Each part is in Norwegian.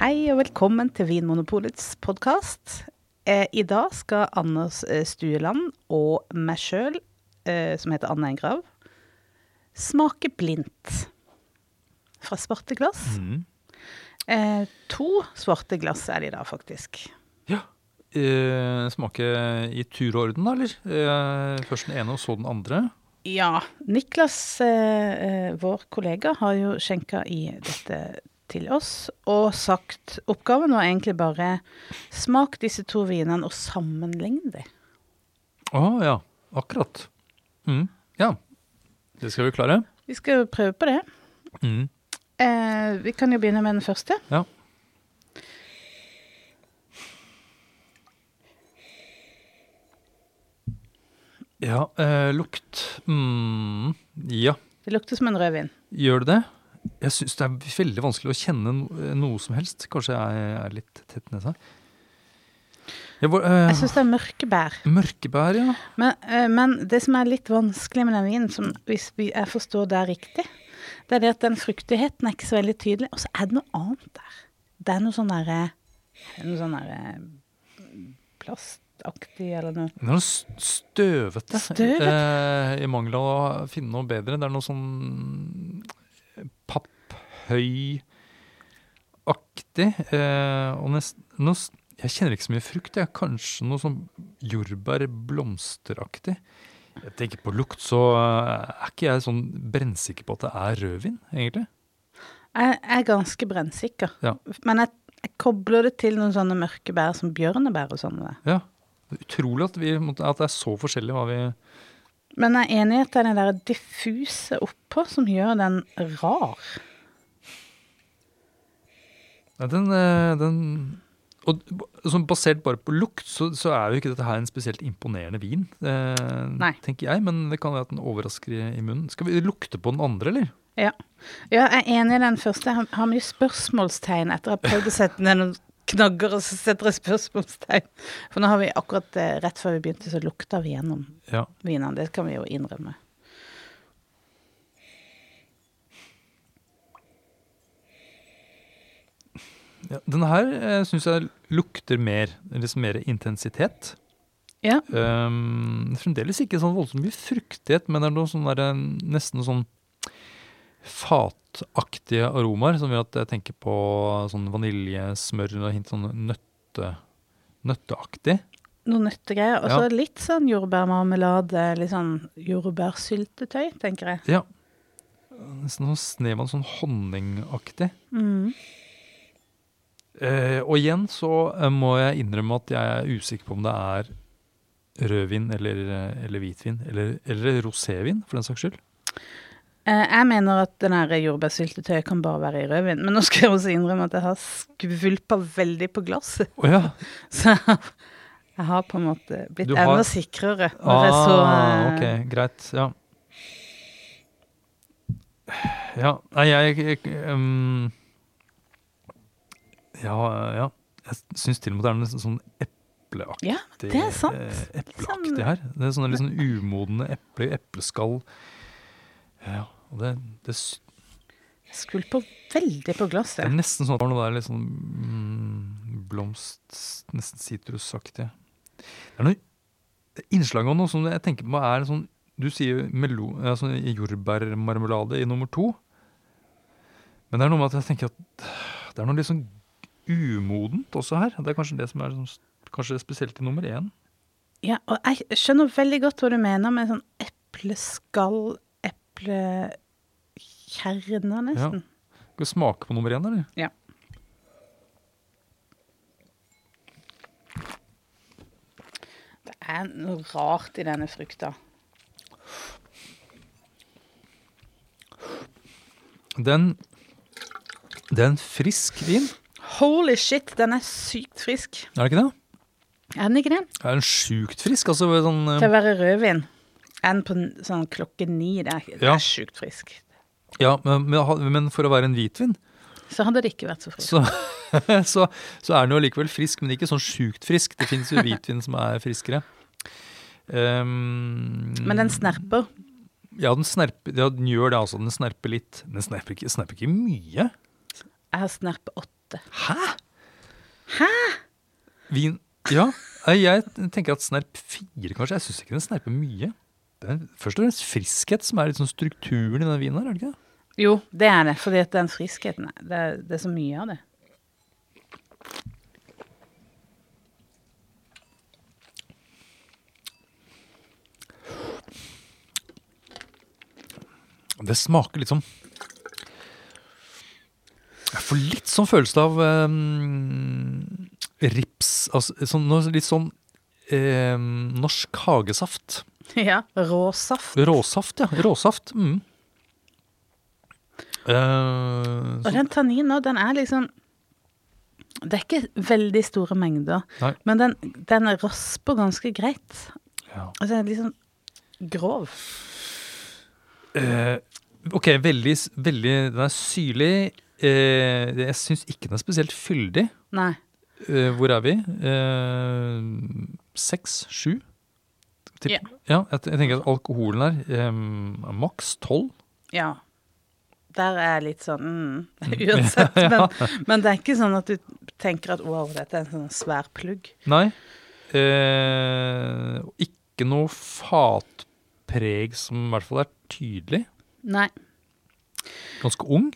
Hei og velkommen til Vinmonopolets podkast. Eh, I dag skal Anders eh, Stueland og meg sjøl, eh, som heter Anne Engrav, smake blindt. Fra svarte glass. Mm. Eh, to svarte glass er det i dag, faktisk. Ja. Eh, smake i tur og orden, da, eller? Først den ene, og så den andre. Ja. Niklas, vår kollega, har jo skjenka i dette til oss og sagt Oppgaven var egentlig bare smak disse to vinene og sammenlign dem. Å ja, akkurat. Mm. Ja. Det skal vi klare. Vi skal prøve på det. Mm. Eh, vi kan jo begynne med den første. Ja. Ja, eh, lukt mm. Ja, Det lukter som en rødvin. gjør det det? Jeg syns det er veldig vanskelig å kjenne no noe som helst. Kanskje jeg er litt tett nesa. Jeg, hvor, eh, Jeg syns det er mørkebær. Mørkebær, ja. Men, uh, men det som er litt vanskelig med den vinen, som, hvis jeg forstår det er riktig, det er det at den fruktigheten er ikke så veldig tydelig. Og så er det noe annet der. Det er noe sånn derre Noe sånn derre plastaktig eller noe. Det er noe støvete. Støvet. Uh, I mangel av å finne noe bedre. Det er noe sånn papphøy-aktig. Eh, og nest, noe, jeg kjenner ikke så mye frukt. Jeg. Kanskje noe sånn jordbær-blomsteraktig. Jeg tenker På lukt så eh, er ikke jeg sånn brennsikker på at det er rødvin, egentlig. Jeg er ganske brennsikker. Ja. Men jeg, jeg kobler det til noen sånne mørke bær som bjørnebær og sånne. Ja. Det er utrolig at, vi, at det er så forskjellig hva vi Men jeg er enig i at det er den der diffuse oppå som gjør den rar. Ja, den, eh, den og basert bare på lukt, så, så er jo ikke dette her en spesielt imponerende vin, eh, tenker jeg. Men det kan være at den overrasker i, i munnen. Skal vi lukte på den andre, eller? Ja. ja, jeg er enig i den første. Jeg har, har mye spørsmålstegn etter å ha prøvd å sette ned noen knagger, og så setter jeg spørsmålstegn. For nå har vi akkurat eh, rett før vi begynte, så lukta vi gjennom Ja. vinene. Det kan vi jo innrømme. Ja denne her eh, syns jeg lukter mer, liksom mer intensitet. Ja. Um, fremdeles ikke sånn voldsomt mye fruktighet, men det er noe sånn der, eh, nesten sånn fataktige aromaer, som gjør at jeg tenker på sånn vaniljesmør og hint sånn nøtte, nøtteaktig. Noen nøttegreier. Og så Ja. litt sånn jordbærmarmelade, litt sånn jordbærsyltetøy, tenker jeg. Ja. Nesten sånn snev av sånn honningaktig. Mm. Eh, og igjen så eh, må jeg innrømme at jeg er usikker på om det er rødvin eller, eh, eller hvitvin, eller, eller rosévin, for den saks skyld. Eh, jeg mener at den jordbærsyltetøyet kan bare være i rødvin. Men nå skal jeg også innrømme at jeg har skvulpa veldig på glasset. Oh, ja. Så jeg har- på en måte blitt har- enda sikrere. Når jeg så, Ah, eh, ok, greit. Ja. Ja, nei, jeg, jeg um, Ja, ja. Jeg syns til og med det er nesten sånn epleaktig Ja, det er sant. eh, Epleaktig Sånn- her. Det er sånne litt sånn umodne eple, epleskall. Ja, og det, det, skulle på veldig på det er nesten sånn at det er noe litt sånn mm, blomst Nesten sitrusaktig. Det er noe innslag av noe som jeg tenker på er sånn Du sier melo, altså jordbærmarmelade i nummer to. Men det er noe med at jeg tenker at det er noe litt sånn umodent også her. Det er kanskje det som er sånn, kanskje spesielt i nummer én. Ja, og jeg skjønner veldig godt hva du mener med sånn epleskall, eplekjerner, nesten. Skal vi smake på nummer én, eller? Ja. Det er noe rart i denne frukta. Den en frisk vin, Holy shit, den er sykt frisk. er det ikke det? Er den ikke det? Er en sjukt frisk. altså sånn... uh... Til å være rødvin. En på sånn klokke ni? Det er, Ja. er sjukt frisk. Ja, men, men for å være en hvitvin, Så hadde det ikke vært så frisk. så, så, så er den jo likevel frisk, men ikke sånn sjukt frisk. Det finnes jo hvitvin som er friskere. Um, Men den snerper. Ja, den, snerper, ja, den gjør det, altså. Den snerper litt. Den snerper ikke, snerper ikke mye. Jeg har snerp åtte åtte. Hæ? Hæ? Vin Ja, jeg tenker at snerp fire, kanskje. Jeg syns ikke den snerper mye. Det er først og fremst friskhet som er litt sånn strukturen i den vinen her, er det ikke det? Jo, det er det. Fordi at den friskheten det er, det er så mye av det. Det smaker litt sånn Får litt sånn følelse av um, rips altså, sånn, Litt sånn um, norsk hagesaft. Ja. Råsaft. Råsaft, ja. Råsaft. Mm. Uh, Og den tanninen den er liksom Det er ikke veldig store mengder, Nei. men den, den rasper ganske greit. ja. Altså den er liksom sånn grov. Uh, ok, veldig, veldig Den er syrlig. Eh, jeg syns ikke den er spesielt fyldig. Nei. Eh, hvor er vi? Eh, Seks? Sju? Tipp- Ja. jeg, jeg tenker at alkoholen her eh, er maks tolv. Ja. Der er jeg litt sånn mm, Uansett. Men, men det er ikke sånn at du tenker at wow, dette er en sånn svær plugg. Nei. Eh, ikke noe fatpreg som i hvert fall er tydelig. Nei. Ganske ung.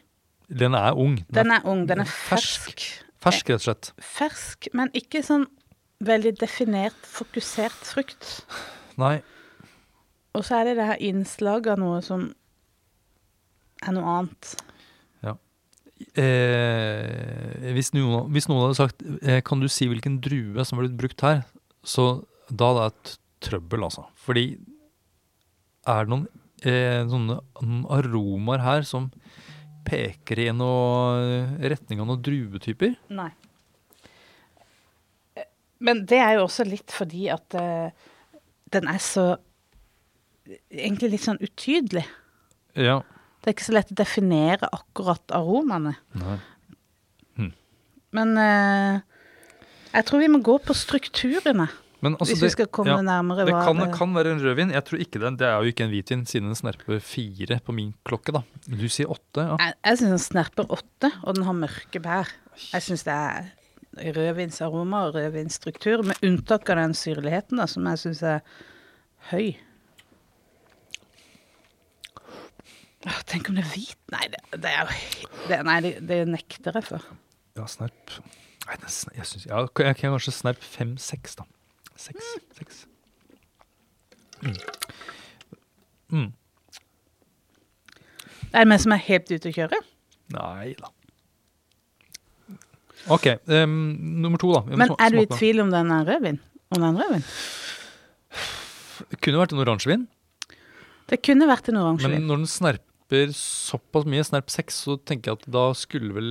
Den er ung. Den, Den er ung. Den er fersk. fersk. rett og slett. Fersk, men ikke sånn veldig definert, fokusert frukt. Nei. Og så er det det her innslaget av noe som er noe annet. Eh, hvis, noen, hvis noen hadde sagt eh, Kan du si hvilken drue som har blitt brukt her? Så da hadde det et trøbbel, altså. Fordi er det noen eh, sånne aromaer her som peker i noen retning av noen druetyper? Nei. Men det er jo også litt fordi at uh, den er så Egentlig litt sånn utydelig. Ja. Det er ikke så lett å definere akkurat aromaene. Nei. Men uh, jeg tror vi må gå på strukturene, Men altså, hvis vi skal komme ja, nærmere det kan, kan, kan være en rødvin. Jeg tror ikke det, Det er jo ikke en hvitvin, siden den snerper fire på min klokke. da. Du sier åtte, ja. Jeg, jeg syns den snerper åtte, og den har mørke bær. Jeg syns det er rødvinsaroma og rødvinsstruktur, med unntak av den syrligheten da, som jeg syns er høy. Åh, tenk om det er hvit Nei, det, det er jo det, Nei, det, det nekter jeg for. Ja, snerp Nei, jeg syns ja, Jeg kan kanskje snerp fem-seks, da. Seks. seks. Mm. Mm. Det er meg som er helt ute å kjøre. Nei da. OK, Um, nummer to, da. Men er du i tvil om den er rødvin? Om det er en rødvin? Det kunne vært en oransjevin, Det kunne vært en oransjevin. men når den snerper såpass mye, snerp seks, så tenker jeg at da skulle vel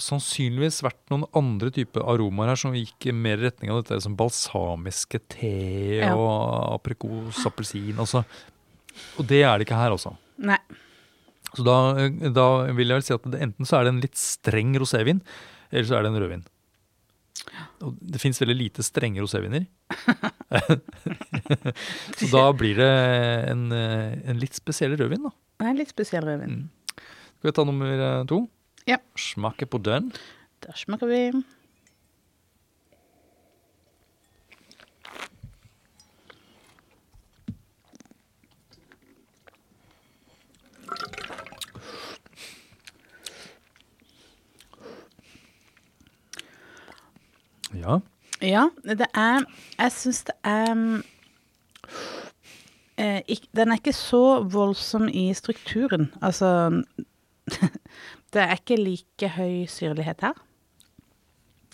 sannsynligvis vært noen andre typer aromaer her som gikk mer i retning av dette som balsamiske te Ja. og aprikos, appelsin, altså. Og det er det ikke her, altså. Nei. Så da, da vil jeg vel si at det, enten så er det en litt streng rosévin, eller så er det en rødvin. Og det fins veldig lite strenge roséviner. så da blir det en, eh, en litt spesiell rødvin, da. En litt spesiell rødvin. Mm. Skal vi ta nummer eh, to? Ja. Smake på den. Der smaker vi. Ja. Ja, det er Jeg syns det er eh, ikk- Den er ikke så voldsom i strukturen. Altså Det er ikke like høy syrlighet her.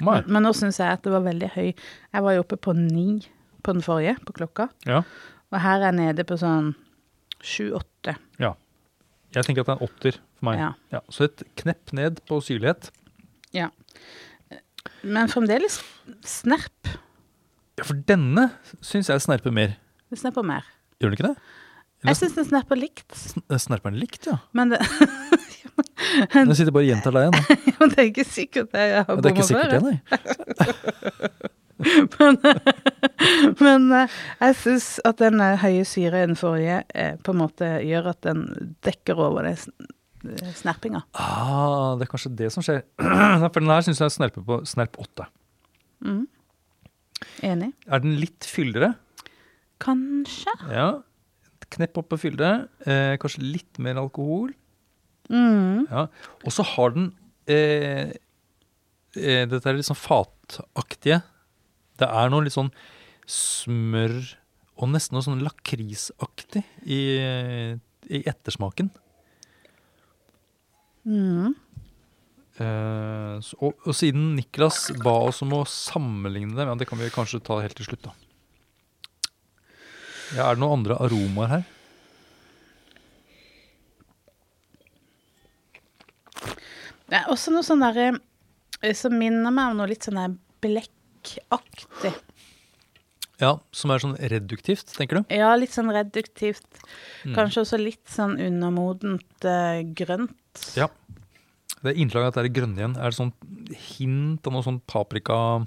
Nei. Men nå syns jeg at det var veldig høy. Jeg var jo oppe på ni på den forrige, på klokka. Ja. Og her er jeg nede på sånn sju-åtte. ja. Jeg tenker at det er en åtter for meg. Ja. Så et knepp ned på syrlighet. Ja. Men fremdeles snerp. Ja, for denne syns jeg snerper mer. Det snerper mer. Gjør den ikke det? Jeg syns den snerper likt. Sn- Snerper den likt, ja? Men det, Nå sitter bare og gjentar deg igjen. men det er ikke sikkert det jeg har Ja, Det er ikke sikkert det, før. nei. Men, men eh, jeg syns at den eh, høye syre i den forrige eh, på en måte gjør at den dekker over det eh, snerpinga. Ah, det er kanskje det som skjer. For den her syns jeg snerper på snerp 8. Mm. Enig. Er den litt fyldigere? Kanskje. Ja. Knepp opp på fylde. Eh, kanskje litt mer alkohol. Mm. Ja. Og så har den eh, eh, Dette er litt sånn fataktige. Det er noe litt sånn smør og nesten noe sånn lakrisaktig i, i ettersmaken. Mm. Eh, så, og, og siden Niklas ba oss om å sammenligne dem, ja, det kan vi kanskje ta helt til slutt, da. Ja, er det noen andre aromaer her? Det er også noe sånn derre eh, som minner meg om noe litt sånn der blekkaktig. Ja, Som er sånn reduktivt, tenker du? Ja, litt sånn reduktivt. Mm. Kanskje også litt sånn undermodent uh, grønt. Ja. Det er innslag at det er grønne igjen. Er det sånn hint av noe sånn paprika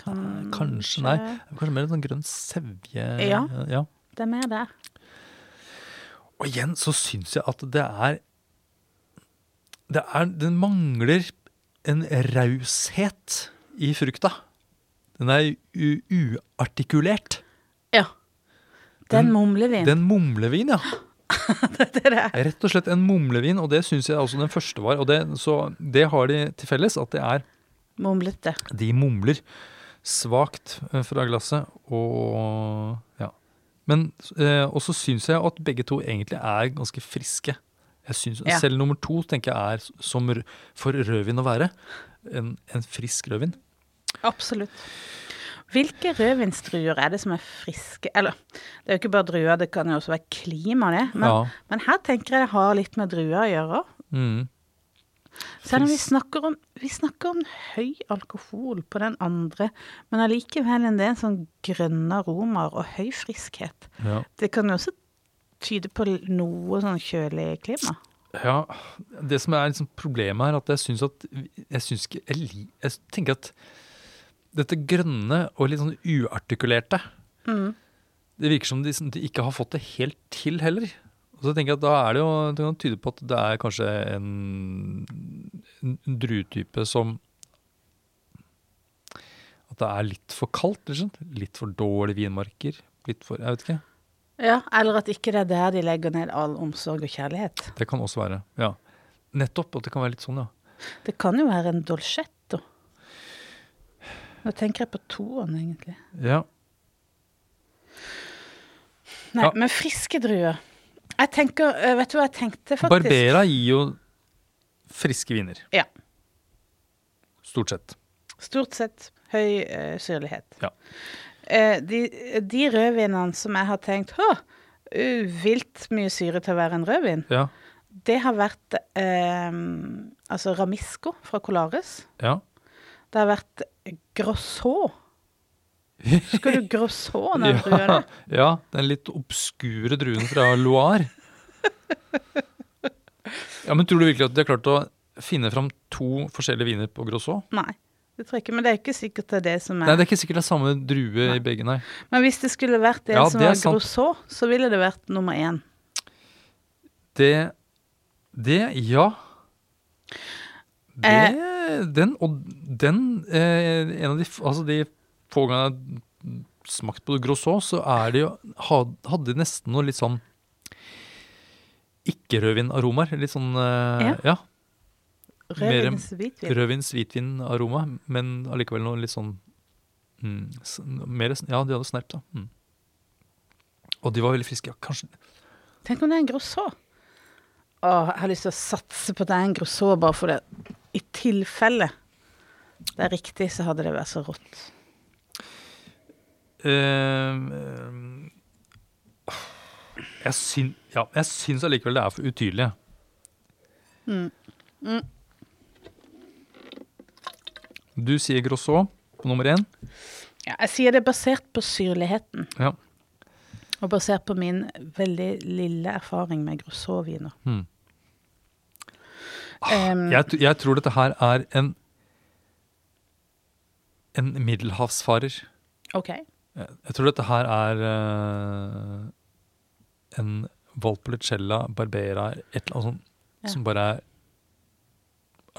Kanskje. Kanskje, nei. Kanskje mer sånn grønn sevje? Ja. ja. Det er mer det. Og igjen så syns jeg at det er Det er Den mangler en raushet i frukta. Den er uartikulert. Ja. Det er en Den- mumlevin. Det er en mumlevin, ja. det det. Rett og slett en mumlevin, og det syns jeg også den første var. Og det, så det har de til felles, at det er Mumlete. De mumler svakt eh, fra glasset, og ja. Men eh, også syns jeg at begge to egentlig er ganske friske. Synes, Ja. Selv nummer to tenker jeg er som for rødvin å være. En, en frisk rødvin. Absolutt. Hvilke rødvinsdruer er det som er friske? Eller, det er jo ikke bare druer, det kan jo også være klima, det. Men, Ja. men her tenker jeg det har litt med druer å gjøre. Mm. Selv om vi snakker om, vi snakker om høy alkohol på den andre, men allikevel en del sånn grønne aromaer og høy friskhet. Ja. Det kan jo også tyde på noe sånn kjølig klima. ja. Det som er liksom problemet her, at jeg syns at Jeg syns ikke jeg, jeg tenker at dette grønne og litt sånn uartikulerte Mm. Det virker som de, de ikke har fått det helt til heller. Og så tenker jeg at da er det jo Det kan tyde på at det er kanskje en, en druetype som At det er litt for kaldt, liksom. Litt for dårlige vinmarker. Litt for Jeg vet ikke. Ja, eller at ikke det er der de legger ned all omsorg og kjærlighet. Det kan også være. Ja. Nettopp. At det kan være litt sånn, ja. Det kan jo være en dolcetto. Nå tenker jeg på toeren, egentlig. Ja. Nei, Ja. men friske druer. Jeg tenker, øh, Vet du hva jeg tenkte, faktisk? Barbera gir jo friske viner. Ja. Stort sett. Stort sett høy uh, syrlighet. Ja. Uh, de, de rødvinene som jeg har tenkt Å, uh, vilt mye syre til å være en rødvin, Ja. det har vært eh, altså Ramisco fra Colares. Ja. Det har vært Grosso. Husker du Grosso, den druen? Ja, ja, den litt obskure druen fra Loire. Ja, men Tror du virkelig at de har klart å finne fram to forskjellige viner på Grosso? Nei, det tror jeg ikke. Men det er ikke sikkert det er det som er Nei, Det er ikke sikkert det er samme drue Nei. i begge, nei. Men hvis det skulle vært det Ja, som det var sant. Grosso, så ville det vært nummer én. Det Det, ja. Det, Eh. Den, og den eh, En av de, altså de få gangene jeg har smakt på Grosso, så er det jo Hadde de nesten noe litt sånn ikke-rødvinaromaer. Litt sånn eh, ja. Mer- Rødvins hvitvin. Rødvins, hvitvin-aroma, men allikevel noe litt sånn mm, mer, Ja, de hadde snerp, da. Mm. Og de var veldig friske. Ja, kanskje Tenk om det er en Grosso. Å, jeg har lyst til å satse på at det er en Grosso, bare for det. I tilfelle det er riktig, så hadde det vært så rått. Uh, Jeg, syn, ja, jeg syns allikevel det er for utydelig. Mm. Mm. Du sier Grosso på nummer én. Ja, jeg sier det basert på syrligheten, Ja. og basert på min veldig lille erfaring med Grosso-viner. Hmm. Um, Jeg, jeg tror dette her er en en middelhavsfarer. OK. Jeg, jeg tror dette her er uh, en Valpolicella Barbera, et eller annet sånt. Ja. som bare er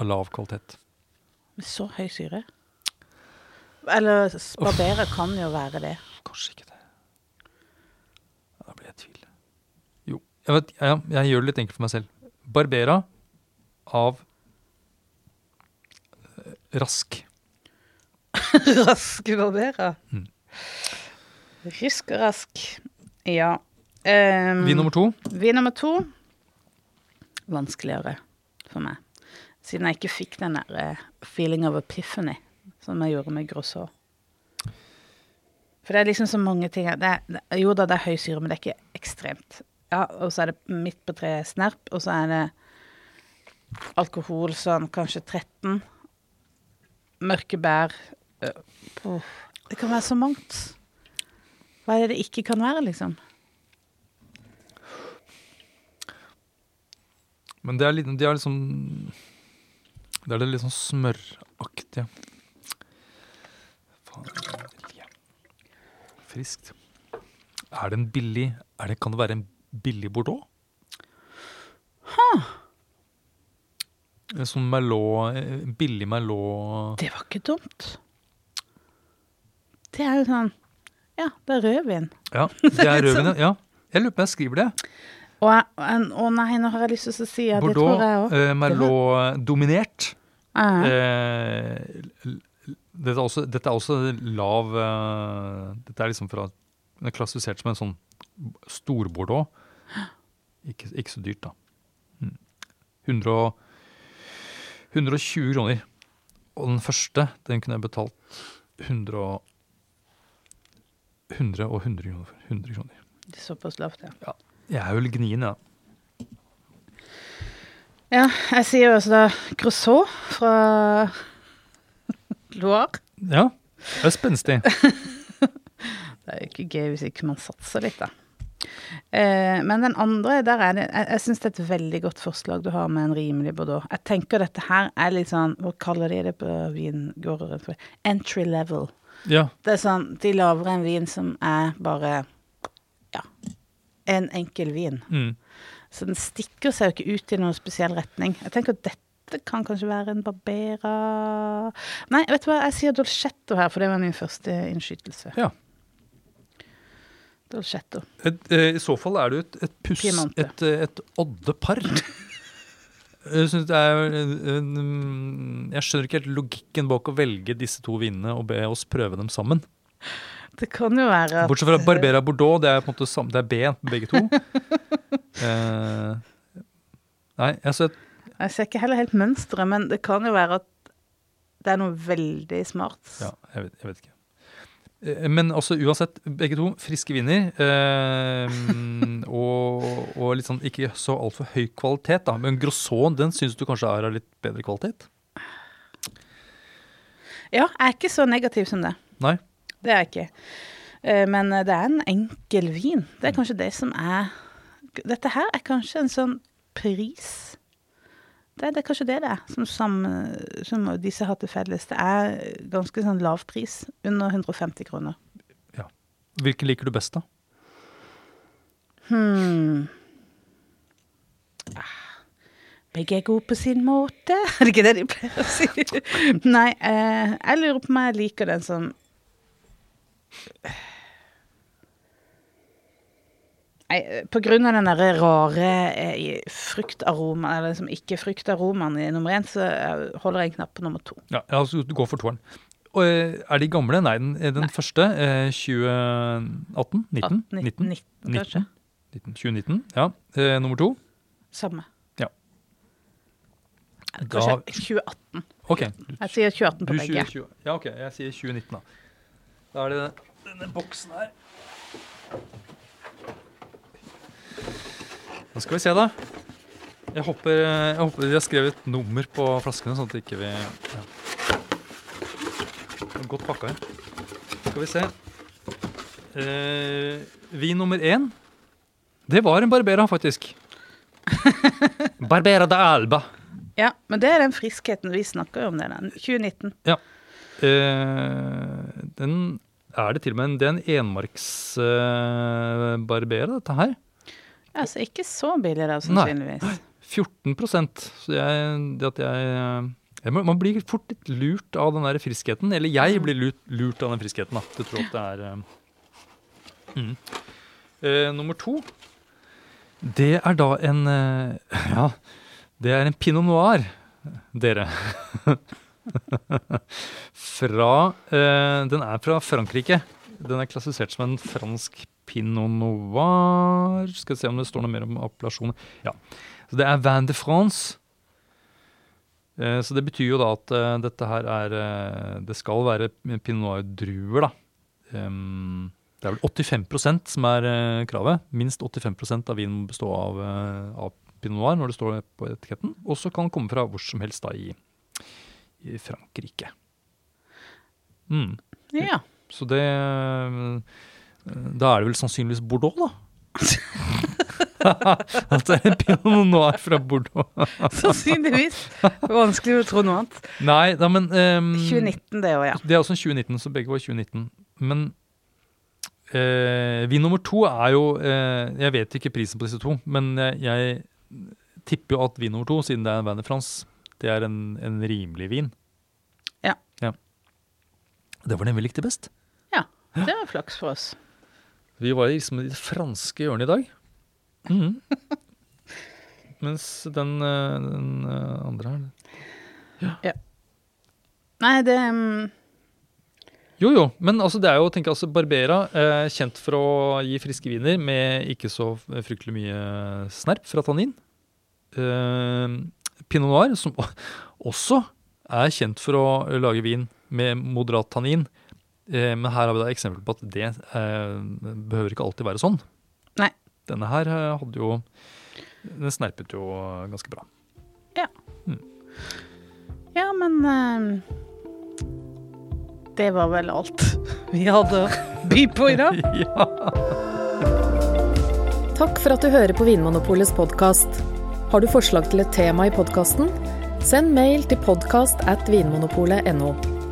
av lav kvalitet. Med så høy syre. Eller Barbera kan jo være det. Kanskje ikke det. Da blir jeg i tvil. Jo, jeg, vet, jeg, jeg gjør det litt enkelt for meg selv. Barbera av eh, Rask. rask Barbera. Mm. Rysk og rask. Ja. Um, Vin nummer to. Vin nummer to vanskeligere for meg. Siden jeg ikke fikk den der eh, feeling of epiphany som jeg gjorde med Grosso. For det er liksom så mange ting det er, det, Jo da, det er høy syre, men det er ikke ekstremt. Ja, Og så er det midt på treet snerp, og så er det alkohol sånn kanskje 13. Mørke bær. øh. Det kan være så mangt. Hva er det det ikke kan være, liksom? Men det er, litt, de er liksom Det er det litt sånn smøraktige. Friskt. Er det en billig er det, Kan det være en billig Bordeaux? En sånn Merlot eh, billig Merlot Det var ikke dumt. Det er jo sånn Ja, det er rødvin. Ja, det er rødvin. Ja. Jeg lurer på om jeg skriver det. Å nei, nå har jeg lyst til å si at det Bordeaux, tror jeg òg. eh, Merlot-dominert. Eh, l- l- dette, er også, dette er også lav eh, Dette er liksom fra Den er klassifisert som en sånn stor-Bordeaux. Ikke, ikke så dyrt, da. Mm. 100, og- 120 kroner. Og den første, den kunne jeg betalt 100, og- 100 og 100 kroner for. 100 kroner. Såpass lavt, ja. Jeg er litt gnien, jeg. Ja, jeg sier jo også da Grosso fra Loire. Ja. Det er spenstig. Det er jo ikke gøy hvis ikke man satser litt, da. Eh, men den andre, der er det Jeg, jeg syns det er et veldig godt forslag du har med en rimelig Bordeaux. Jeg tenker dette her er litt sånn Hva kaller de det på vingårder? Entry level. Ja. Det er sånn De lager en vin som er bare Ja. En enkel vin. Mm. Så den stikker seg jo ikke ut i noen spesiell retning. Jeg tenker at dette kan kanskje være en Barbera Nei, vet du hva, jeg sier Dolcetto her, for det var min første innskytelse. Ja. Dolcetto. Et, eh, I så fall er du et, et puss Piemonte. Et, eh, et oddepar. Jeg synes det er eh, Jeg skjønner ikke helt logikken bak å velge disse to vinene og be oss prøve dem sammen. Det kan jo være at Bortsett fra Barbera Bordeaux, det er på en måte samme, det er B, begge to. Eh, nei, altså Jeg ser ikke heller helt mønsteret, men det kan jo være at det er noe veldig smart. Ja, jeg vet, jeg vet ikke. Eh, Men også uansett, begge to friske viner. Eh, og, og litt sånn ikke så altfor høy kvalitet, da. Men Grosson den syns du kanskje er av litt bedre kvalitet? Ja, jeg er ikke så negativ som det. Nei? Det er jeg ikke. Eh, Men det er en enkel vin. Det er kanskje det som er Dette her er kanskje en sånn pris Det det er kanskje det det er, som, som, som disse har til felles. Det er ganske sånn lav pris. Under 150 kroner. Ja. Hvilken liker du best, da? Hmm. Ah, Begge er gode på sin måte. Er det ikke det de pleier å si? Nei, eh, jeg lurer på om jeg liker den som Nei, eh, på grunn av den derre rare eh, fruktaromaen, eller liksom ikke fruktaromaen i nummer én, så eh, holder jeg en knapp på nummer to. Ja, altså, Du går for toeren. Og, eh, er de gamle? Nei, den, den Nei. første. Eh, 2018? 19? 19, 19, kanskje. 19, 2019, ja. Eh, nummer to. Samme. Ja. Kanskje Da- 2018. Ok. Du, Jeg sier 2018 du på begge. 20, 20. Ja, ok. Jeg sier 2019, da. Da er det denne boksen her. Da skal vi se, da. Jeg håper, jeg håper de har skrevet et nummer på flaskene, sånn at ikke vi ja. Godt pakka inn. Skal vi se. Eh, vin nummer én. Det var en Barbera, faktisk. Barbera da Alba. Ja, men det er den friskheten vi snakker om, der. 2019. Eh, den er det til og med en, det er en enmarks eh, dette her. Altså ikke så billig da, sannsynligvis. Nei. 14 Så jeg, det at jeg, Man blir fort litt lurt av den der friskheten. Eller jeg blir lurt, lurt av den friskheten, da. Du tror at det er eh, mm. Eh, Nummer to, det er da en eh, Ja, det er en pinot noir, dere. fra eh, Den er fra Frankrike. Den er klassifisert som en fransk pinot noir. Skal vi se om det står noe mer om appellasjoner. Ja. Så det er Van de France. Eh, så det betyr jo da at eh, dette her er eh, Det skal være pinot noir-druer, da. Det er vel 85% som er kravet. Minst 85% av vinen må bestå av, av pinot noir når det står på etiketten. Og så kan den komme fra hvor som helst da i, i Frankrike. Mm. Ja. Så det Da er det vel sannsynligvis Bordeaux, da. At det er en pinot noir fra Bordeaux. Sannsynligvis. Vanskelig å tro noe annet. Nei, da, men um, 2019, det òg, ja. Det er også en 2019, så begge var 2019. Men uh, vin nummer to er jo uh, Jeg vet ikke prisen på disse to, men jeg, jeg tipper jo at vin nummer to, siden det er en Van de France, det er en, en rimelig vin. Ja. ja. Det var den vi likte best. Ja. Det var flaks for oss. Vi var liksom i det franske hjørnet i dag. Mm. Mens den, eh, den eh, andre her Nei, det um... Jo, jo, men altså, det er jo, tenker jeg, altså, Barbera, eh, kjent for å gi friske viner med ikke så fryktelig mye snerp fra tannin. Eh, Pinot Noir, som også er kjent for å lage vin med moderat tannin. Eh, men her har vi da eksempel på at det eh, behøver ikke alltid være sånn. Nei. Denne her eh, hadde jo Den snerpet jo ganske bra. Ja, men eh, Det var vel alt vi hadde å by på i dag. ja. Takk for at du hører på Vinmonopolets podkast. Har du forslag til et tema i podkasten? Send mail til podkast at vinmonopolet.no.